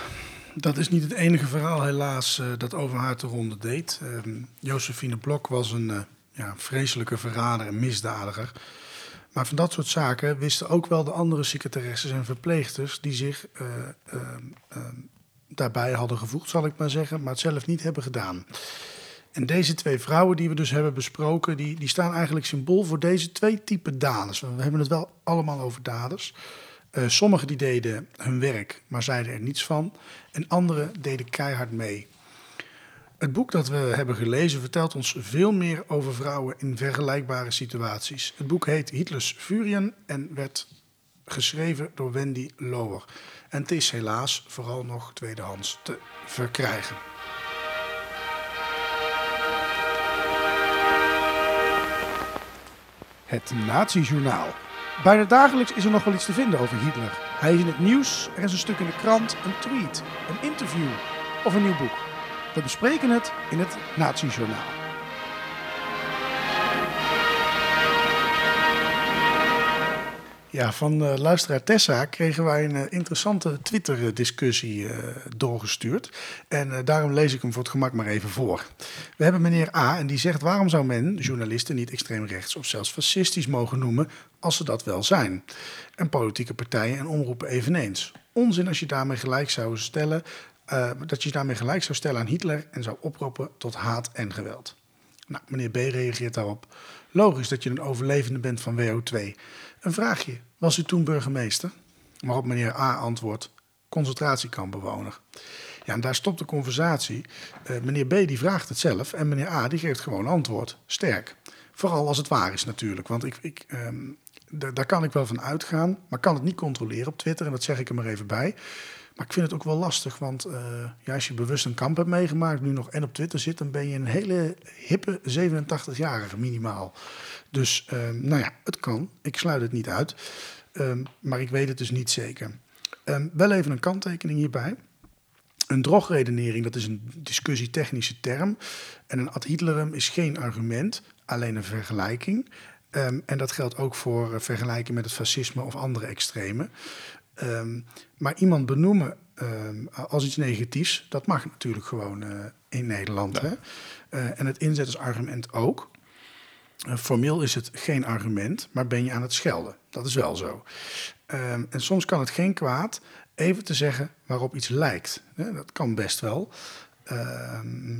dat is niet het enige verhaal helaas uh, dat over haar te ronde deed. Uh, Josephine Blok was een... Ja, vreselijke verrader en misdadiger. Maar van dat soort zaken wisten ook wel de andere secretaresses en verpleegsters die zich uh, uh, uh, daarbij hadden gevoegd, zal ik maar zeggen, maar het zelf niet hebben gedaan. En deze twee vrouwen die we dus hebben besproken, die, die staan eigenlijk symbool voor deze twee typen daders. We hebben het wel allemaal over daders. sommigen die deden hun werk, maar zeiden er niets van. En anderen deden keihard mee. Het boek dat we hebben gelezen vertelt ons veel meer over vrouwen in vergelijkbare situaties. Het boek heet Hitlers Furien en werd geschreven door Wendy Lower. En het is helaas vooral nog tweedehands te verkrijgen. Het Nazi-journaal. Bijna dagelijks is er nog wel iets te vinden over Hitler. Hij is in het nieuws, er is een stuk in de krant, een tweet, een interview of een nieuw boek. We bespreken het in het Nazi-journaal. Ja, van uh, luisteraar Tessa kregen wij een uh, interessante Twitter-discussie uh, doorgestuurd. En daarom lees ik hem voor het gemak maar even voor. We hebben meneer A en die zegt: waarom zou men journalisten niet extreem rechts of zelfs fascistisch mogen noemen als ze dat wel zijn? En politieke partijen en omroepen eveneens. Onzin als je daarmee gelijk zou stellen uh, dat je daarmee gelijk zou stellen aan Hitler en zou oproepen tot haat en geweld. Nou, meneer B reageert daarop. Logisch dat je een overlevende bent van WO2. Een vraagje, was u toen burgemeester? Waarop meneer A antwoordt, concentratiekampbewoner. Ja, daar stopt de conversatie. Uh, meneer B die vraagt het zelf en meneer A die geeft gewoon antwoord. Sterk. Vooral als het waar is natuurlijk, want ik, ik, um, daar kan ik wel van uitgaan, maar kan het niet controleren op Twitter en dat zeg ik er maar even bij. Maar ik vind het ook wel lastig, want eh, ja, als je bewust een kamp hebt meegemaakt, nu nog en op Twitter zit, dan ben je een hele hippe 87-jarige minimaal. Dus ehm, nou ja, het kan. Ik sluit het niet uit. Ehm, maar ik weet het dus niet zeker. Ehm, wel even een kanttekening hierbij. Een drogredenering, dat is een discussietechnische term. En een ad Hitlerum is geen argument, alleen een vergelijking. En dat geldt ook voor uh, vergelijking met het fascisme of andere extremen. Ehm, maar iemand benoemen ehm, als iets negatiefs, dat mag natuurlijk gewoon uh, in Nederland. Hè? Uh, en het inzettersargument ook. formeel is het geen argument, maar ben je aan het schelden. Dat is wel zo. en soms kan het geen kwaad even te zeggen waarop iets lijkt. Dat kan best wel.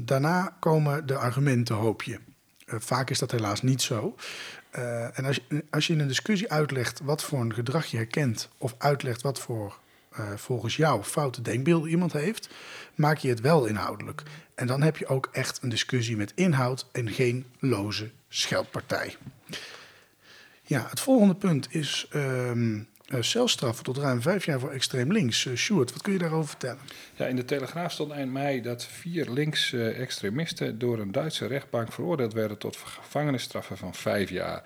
daarna komen de argumenten, hoop je. vaak is dat helaas niet zo. Uh, en als je, in een discussie uitlegt wat voor een gedrag je herkent, of uitlegt wat voor uh, volgens jou foute denkbeelden iemand heeft, maak je het wel inhoudelijk. En dan heb je ook echt een discussie met inhoud en geen loze scheldpartij. Ja, het volgende punt is uh, celstraffen tot ruim vijf jaar voor extreem links. Uh, Sjoerd, wat kun je daarover vertellen? Ja, in de Telegraaf stond eind mei dat vier links uh, extremisten door een Duitse rechtbank veroordeeld werden tot gevangenisstraffen van vijf jaar.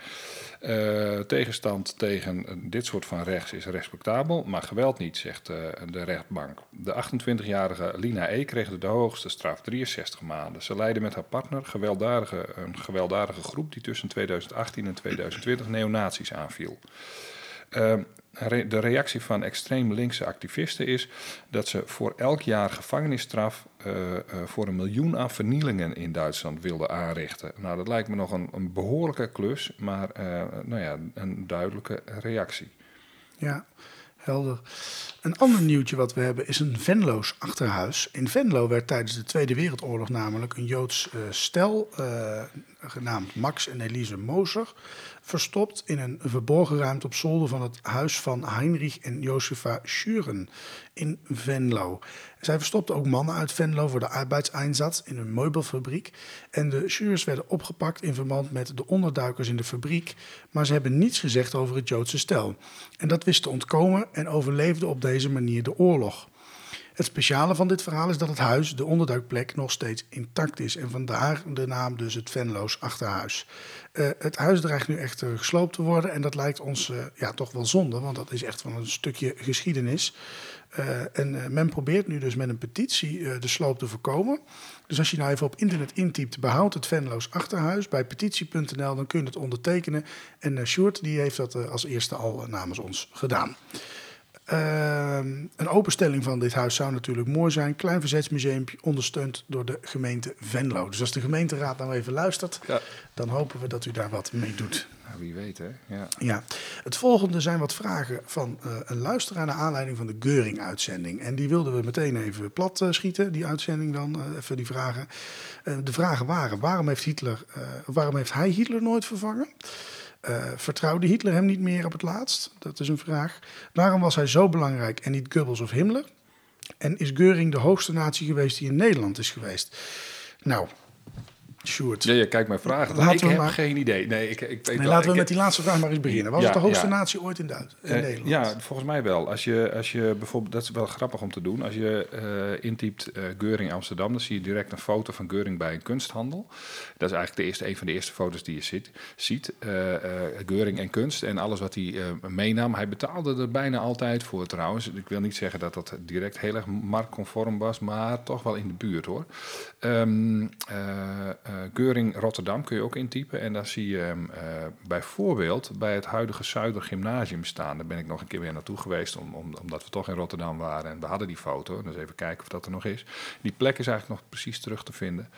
tegenstand tegen dit soort van rechts is respectabel, maar geweld niet, zegt de rechtbank. De 28-jarige Lina E. kreeg de hoogste straf, 63 maanden. Ze leidde met haar partner gewelddadige, een gewelddadige groep die tussen 2018 en 2020 neonazies aanviel. Uh, de reactie van extreem linkse activisten is dat ze voor elk jaar gevangenisstraf uh, uh, voor een miljoen aan vernielingen in Duitsland wilden aanrichten. Nou, dat lijkt me nog een, een behoorlijke klus, maar uh, nou ja, een duidelijke reactie. Ja, helder. Een ander nieuwtje wat we hebben is een Venlo's achterhuis. In Venlo werd tijdens de Tweede Wereldoorlog namelijk een Joods uh, stel, uh, genaamd Max en Elise Moser, verstopt in een verborgen ruimte op zolder van het huis van Heinrich en Josefa Schuren in Venlo. Zij verstopten ook mannen uit Venlo voor de arbeidseinsatz in een meubelfabriek. En de Schurens werden opgepakt in verband met de onderduikers in de fabriek, maar ze hebben niets gezegd over het Joodse stel. En dat wist te ontkomen en overleefde op deze manier de oorlog. Het speciale van dit verhaal is dat het huis, de onderduikplek, nog steeds intact is. En vandaar de naam dus het Venlo's Achterhuis. Uh, het huis dreigt nu echt gesloopt te worden. En dat lijkt ons uh, ja, toch wel zonde, want dat is echt van een stukje geschiedenis. Uh, en men probeert nu dus met een petitie de sloop te voorkomen. Dus als je nou even op internet intypt, behoud het Venlo's Achterhuis bij petitie.nl, dan kun je het ondertekenen. En Sjoerd die heeft dat als eerste al namens ons gedaan. Uh, een openstelling van dit huis zou natuurlijk mooi zijn. Klein verzetsmuseum ondersteund door de gemeente Venlo. Dus als de gemeenteraad nou even luistert, ja. dan hopen we dat u daar wat mee doet. Nou, wie weet, hè? Ja. ja. Het volgende zijn wat vragen van uh, een luisteraar naar aanleiding van de Geuring-uitzending. En die wilden we meteen even plat uh, schieten, die uitzending dan, uh, even die vragen. de vragen waren, waarom heeft, Hitler, waarom heeft hij Hitler nooit vervangen? Uh, vertrouwde Hitler hem niet meer op het laatst? Dat is een vraag. Waarom was hij zo belangrijk en niet Goebbels of Himmler? En is Geuring de hoogste natie geweest die in Nederland is geweest? Nou, Sjoerd. Ja, je kijkt mijn vragen. Laten ik heb maar... geen idee. Nee, ik, ik weet nee, laten we ik... met die laatste vraag maar eens beginnen. Was ja, het de hoogste ja. natie ooit in, Duits, in uh, Nederland? Ja, volgens mij wel. Als je, als je bijvoorbeeld, dat is wel grappig om te doen. Als je uh, intypt uh, Geuring Amsterdam, dan zie je direct een foto van Geuring bij een kunsthandel. Dat is eigenlijk de eerste, een van de eerste foto's die je ziet. ziet. Geuring en kunst en alles wat hij meenam. Hij betaalde er bijna altijd voor trouwens. Ik wil niet zeggen dat dat direct heel erg marktconform was, maar toch wel in de buurt hoor. Um, Geuring Rotterdam kun je ook intypen. En dan zie je uh, bijvoorbeeld bij het huidige Zuider Gymnasium staan. Daar ben ik nog een keer weer naartoe geweest, om, om, omdat we toch in Rotterdam waren. En we hadden die foto, dus even kijken of dat er nog is. Die plek is eigenlijk nog precies terug te vinden.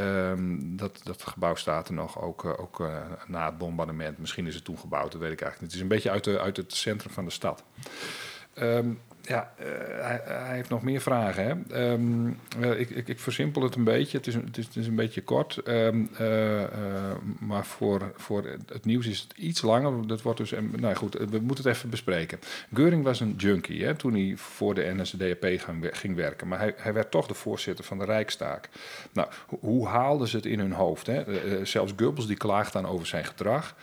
Um, dat, dat gebouw staat er nog, ook, uh, ook na het bombardement. Misschien is het toen gebouwd, dat weet ik eigenlijk niet. Het is een beetje uit, de, uit het centrum van de stad. Um, ja, uh, hij, heeft nog meer vragen. Hè? Um, uh, ik, ik, ik, versimpel het een beetje. Het is, het is, een beetje kort. Um, uh, maar voor, voor het nieuws is het iets langer. Dat wordt dus, nou goed, we moeten het even bespreken. Geuring was een junkie hè, toen hij voor de NSDAP ging, ging werken. Maar hij, hij werd toch de voorzitter van de Rijkstaak. Nou, hoe haalden ze het in hun hoofd? Hè? zelfs Goebbels die klaagt dan over zijn gedrag.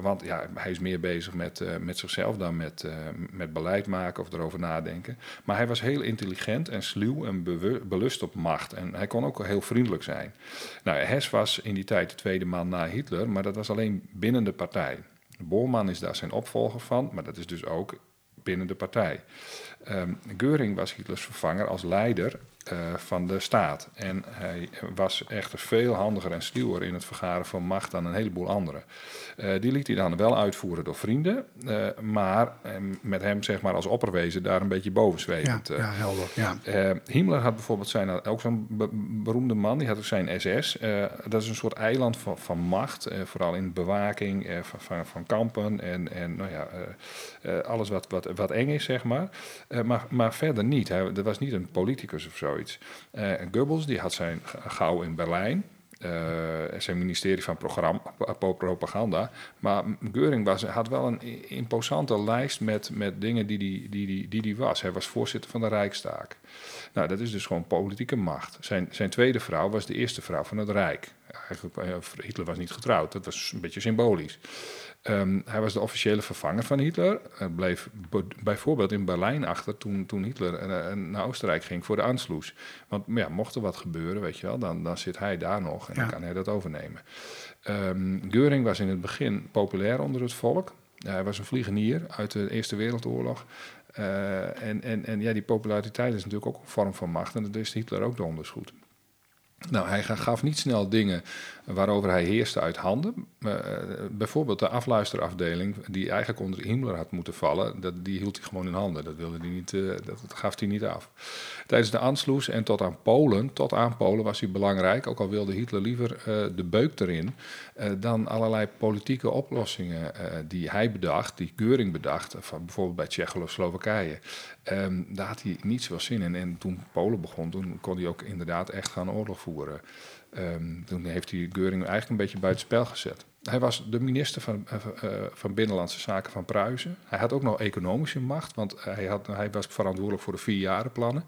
want ja, hij is meer bezig met, met zichzelf dan met, met beleid maken of erover nadenken. Maar hij was heel intelligent en sluw en belust op macht. En hij kon ook heel vriendelijk zijn. Nou, Hess was in die tijd de tweede man na Hitler, maar dat was alleen binnen de partij. Bormann is daar zijn opvolger van, maar dat is dus ook binnen de partij. Um, Geuring was Hitlers vervanger als leider uh, van de staat. En hij was echter veel handiger en sluwer in het vergaren van macht dan een heleboel anderen. Uh, die liet hij dan wel uitvoeren door vrienden, uh, maar met hem zeg maar als opperwezen daar een beetje boven zwevend. Ja, ja helder. Ja. Himmler had bijvoorbeeld zijn, ook zo'n be beroemde man, die had ook zijn SS. dat is een soort eiland van, van macht, vooral in bewaking van, van, van, kampen en, en nou ja, alles wat, wat, wat eng is, zeg maar. Maar, maar verder niet. Hij, er was niet een politicus of zo zoiets. Uh, Goebbels die had zijn gauw in Berlijn. Uh, zijn ministerie van propaganda. Maar Geuring was, had wel een imposante lijst met, met dingen die hij die, die, die, die was. Hij was voorzitter van de Rijkstaak. Nou, dat is dus gewoon politieke macht. Zijn, zijn tweede vrouw was de eerste vrouw van het Rijk. Eigenlijk, eh, Hitler was niet getrouwd, dat was een beetje symbolisch. Um, hij was de officiële vervanger van Hitler. Hij bleef bijvoorbeeld in Berlijn achter toen, toen Hitler uh, naar Oostenrijk ging voor de Anschluss. Want ja, mocht er wat gebeuren, weet je wel, dan, dan zit hij daar nog en dan kan hij dat overnemen. Um, Geuring was in het begin populair onder het volk. hij was een vliegenier uit de Eerste Wereldoorlog. Uh, en, en, en ja, die populariteit is natuurlijk ook een vorm van macht. En dat is Hitler ook de onderschoed. Nou, hij gaf niet snel dingen waarover hij heerste uit handen. Uh, bijvoorbeeld de afluisterafdeling, die eigenlijk onder Himmler had moeten vallen, dat, die hield hij gewoon in handen. Dat, wilde hij niet, uh, dat, gaf hij niet af. Tijdens de Anschluss en tot aan Polen, tot aan Polen was hij belangrijk, ook al wilde Hitler liever uh, de beuk erin, dan allerlei politieke oplossingen die hij bedacht, die Geuring bedacht, van bijvoorbeeld bij Tsjechoslowakije. Um, daar had hij niet zoveel zin in. En toen Polen begon, toen kon hij ook inderdaad echt gaan oorlog voeren. Um, toen heeft hij Geuring eigenlijk een beetje buitenspel gezet. Hij was de minister van, uh, van Binnenlandse Zaken van Pruisen. Hij had ook nog economische macht, want hij, had, hij was verantwoordelijk voor de vierjarenplannen.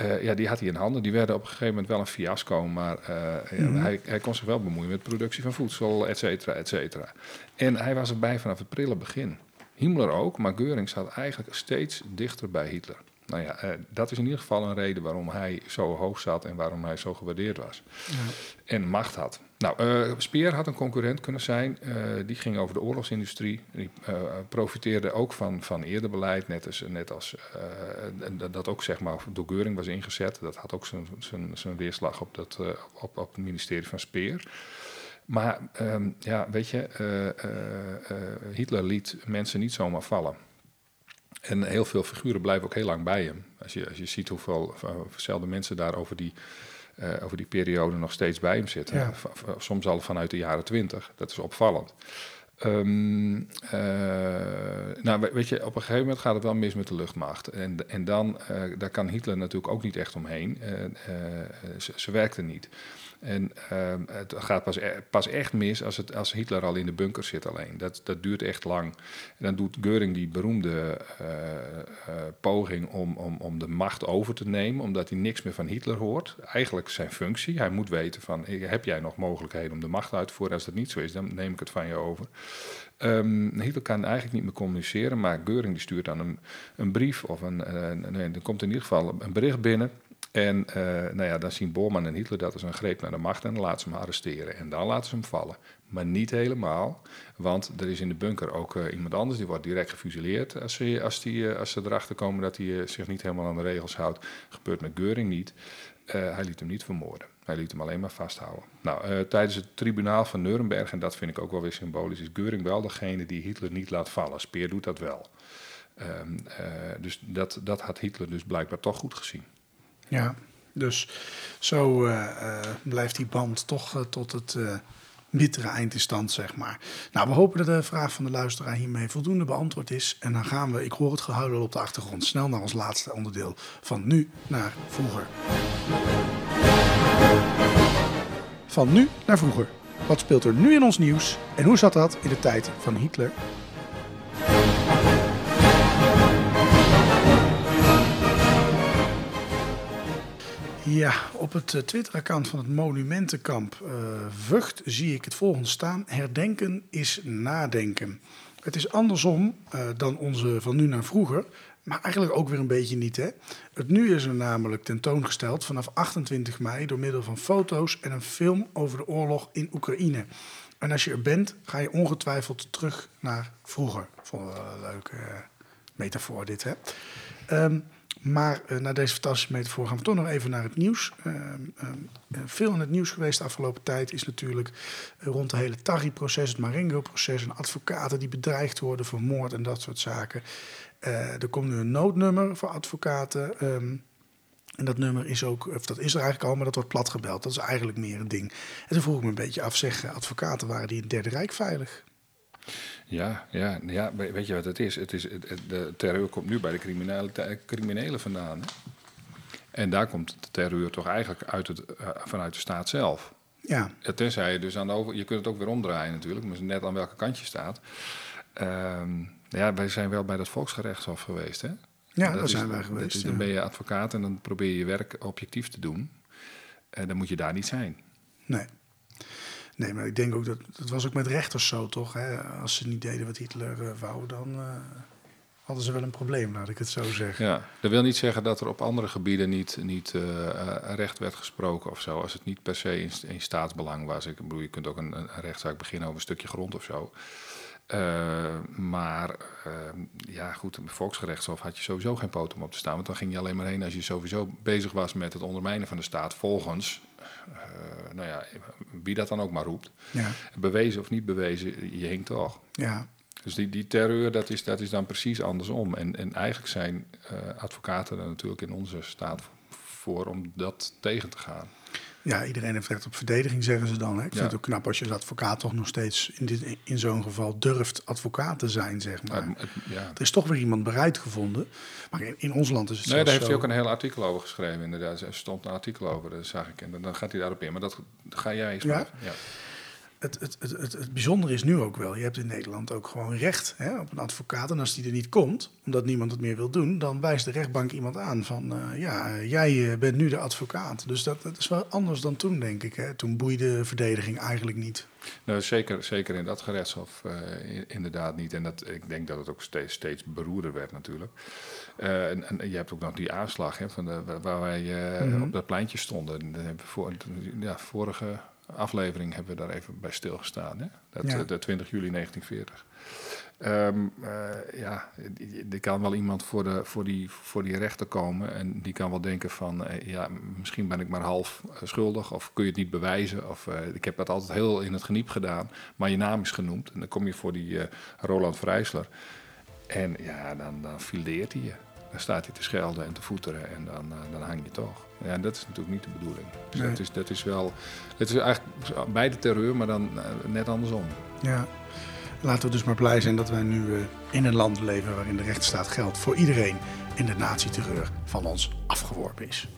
Uh, ja, die had hij in handen. Die werden op een gegeven moment wel een fiasco, maar uh, mm -hmm. hij, hij, kon zich wel bemoeien met productie van voedsel, et cetera, et cetera. En hij was erbij vanaf het prille begin. Himmler ook, maar Geuring zat eigenlijk steeds dichter bij Hitler. Nou ja, uh, dat is in ieder geval een reden waarom hij zo hoog zat en waarom hij zo gewaardeerd was. Ja. En macht had. Nou, uh, Speer had een concurrent kunnen zijn. Uh, die ging over de oorlogsindustrie. Die profiteerde ook van, van eerder beleid, net als, net als dat ook zeg maar door Geuring was ingezet. Dat had ook zijn weerslag op, dat, op, op het ministerie van Speer. Maar um, ja, weet je, Hitler liet mensen niet zomaar vallen. En heel veel figuren blijven ook heel lang bij hem. Als je, als je ziet hoeveel verschillende mensen daar over die, uh, over die periode nog steeds bij hem zitten. Ja. Soms al vanuit de jaren twintig. Dat is opvallend. Um, uh, nou, weet je, op een gegeven moment gaat het wel mis met de luchtmacht. En, en dan, uh, daar kan Hitler natuurlijk ook niet echt omheen. ze, ze werkte niet. En uh, het gaat pas, e-, pas echt mis als, het, als Hitler al in de bunker zit alleen. Dat, dat duurt echt lang. En dan doet Geuring die beroemde uh, uh, poging om, om, om de macht over te nemen, omdat hij niks meer van Hitler hoort. Eigenlijk zijn functie. Hij moet weten van, heb jij nog mogelijkheden om de macht uit te voeren? Als dat niet zo is, dan neem ik het van je over. Um, Hitler kan eigenlijk niet meer communiceren, maar Geuring die stuurt dan een, een brief of een, nee, er komt in ieder geval een bericht binnen en uh, nou ja, dan zien Bormann en Hitler dat als een greep naar de macht en dan laten ze hem arresteren. En dan laten ze hem vallen. Maar niet helemaal, want er is in de bunker ook uh, iemand anders, die wordt direct gefusilleerd als ze, als die, uh, als ze erachter komen dat hij zich niet helemaal aan de regels houdt. Gebeurt met Geuring niet. hij liet hem niet vermoorden. Hij liet hem alleen maar vasthouden. Nou, tijdens het tribunaal van Nuremberg, en dat vind ik ook wel weer symbolisch, is Geuring wel degene die Hitler niet laat vallen. Speer doet dat wel. Um, dus dat, dat had Hitler dus blijkbaar toch goed gezien. Ja, dus zo uh, uh, blijft die band toch uh, tot het bittere eind in stand, zeg maar. Nou, we hopen dat de vraag van de luisteraar hiermee voldoende beantwoord is. En dan gaan we, ik hoor het gehuil op de achtergrond, snel naar ons laatste onderdeel. Van nu naar vroeger. Van nu naar vroeger. Wat speelt er nu in ons nieuws en hoe zat dat in de tijd van Hitler Ja, op het uh, Twitter-account van het Monumentenkamp uh, Vught zie ik het volgende staan. Herdenken is nadenken. Het is andersom uh, dan onze van nu naar vroeger. Maar eigenlijk ook weer een beetje niet, hè? Het nu is er namelijk tentoongesteld vanaf 28 mei door middel van foto's en een film over de oorlog in Oekraïne. En als je er bent, ga je ongetwijfeld terug naar vroeger. Vond wel een leuke metafoor dit, hè? Um, maar uh, na deze fantastische metafoor gaan we toch nog even naar het nieuws. Uh, uh, veel in het nieuws geweest de afgelopen tijd is natuurlijk rond het hele Tari-proces, het Marengo-proces, en advocaten die bedreigd worden, vermoord en dat soort zaken. er komt nu een noodnummer voor advocaten. Um, en dat nummer is ook, of dat is er eigenlijk al, maar dat wordt plat gebeld. Dat is eigenlijk meer een ding. En toen vroeg ik me een beetje af, zeg, advocaten waren die in het Derde Rijk veilig? Ja, ja, ja, weet je wat het is? Het is de terreur komt nu bij de criminelen, criminelen vandaan. Hè? En daar komt de terreur toch eigenlijk uit het, uh, vanuit de staat zelf. Ja. Tenzij je dus aan de over... Je kunt het ook weer omdraaien natuurlijk, maar net aan welke kant je staat. Uh, ja, wij zijn wel bij dat volksgerechtshof geweest, hè? Ja, daar zijn wij geweest. Is, Dan ben je advocaat en dan probeer je je werk objectief te doen. En dan moet je daar niet zijn. Nee. Nee, maar ik denk ook dat dat was ook met rechters zo, toch? Hè? Als ze niet deden wat Hitler uh, wou, dan uh, hadden ze wel een probleem, laat ik het zo zeggen. Ja, dat wil niet zeggen dat er op andere gebieden niet, niet uh, recht werd gesproken of zo. Als het niet per se in, staatsbelang was. Ik bedoel, je kunt ook een, een rechtszaak beginnen over een stukje grond of zo. maar ja, goed, een volksgerechtshof had je sowieso geen poten om op te staan. Want dan ging je alleen maar heen als je sowieso bezig was met het ondermijnen van de staat volgens nou ja, wie dat dan ook maar roept. Ja. Bewezen of niet bewezen, je hinkt toch. Ja. Dus die, die terreur, dat is, dat is dan precies andersom. En, en eigenlijk zijn uh, advocaten er natuurlijk in onze staat voor om dat tegen te gaan. Ja, iedereen heeft recht op verdediging, zeggen ze dan. Hè? Ik vind het ook knap als je als advocaat toch nog steeds in, dit, in zo'n geval durft advocaat te zijn, zeg maar. Ja. Er is toch weer iemand bereid gevonden. Maar in, in ons land is het Nee, daar heeft zo... hij ook een heel artikel over geschreven, inderdaad. Er stond een artikel over, dat zag ik. En dan gaat hij daarop in. Maar dat ga jij eens ja? Het, het, het, het, bijzondere is nu ook wel, je hebt in Nederland ook gewoon recht hè, op een advocaat. En als die er niet komt, omdat niemand het meer wil doen, dan wijst de rechtbank iemand aan van, uh, ja, jij uh, bent nu de advocaat. Dus dat, dat, is wel anders dan toen, denk ik. Hè. Toen boeide verdediging eigenlijk niet. Nou, zeker, zeker in dat gerechtshof uh, inderdaad niet. En dat, ik denk dat het ook steeds, steeds beroerder werd natuurlijk. En, en, je hebt ook nog die aanslag hè, van de, waar wij mm -hmm. op dat pleintje stonden. En, voor, ja, vorige aflevering hebben we daar even bij stilgestaan. Hè? Dat, ja. De 20 juli 1940. Um, uh, ja, er kan wel iemand voor, de, voor, die, voor die rechter komen en die kan wel denken van, uh, ja, misschien ben ik maar half schuldig of kun je het niet bewijzen. Of uh, ik heb dat altijd heel in het geniep gedaan, maar je naam is genoemd. En dan kom je voor die Roland Vrijsler en ja, dan, dan fileert hij je. Dan staat hij te schelden en te voeteren en dan, dan hang je toch. Ja, dat is natuurlijk niet de bedoeling. Dus nee. dat, is, dat is wel. Het is eigenlijk beide terreur, maar dan net andersom. Ja. Laten we dus maar blij zijn dat wij nu uh, in een land leven waarin de rechtsstaat geldt voor iedereen en de nazi-terreur van ons afgeworpen is.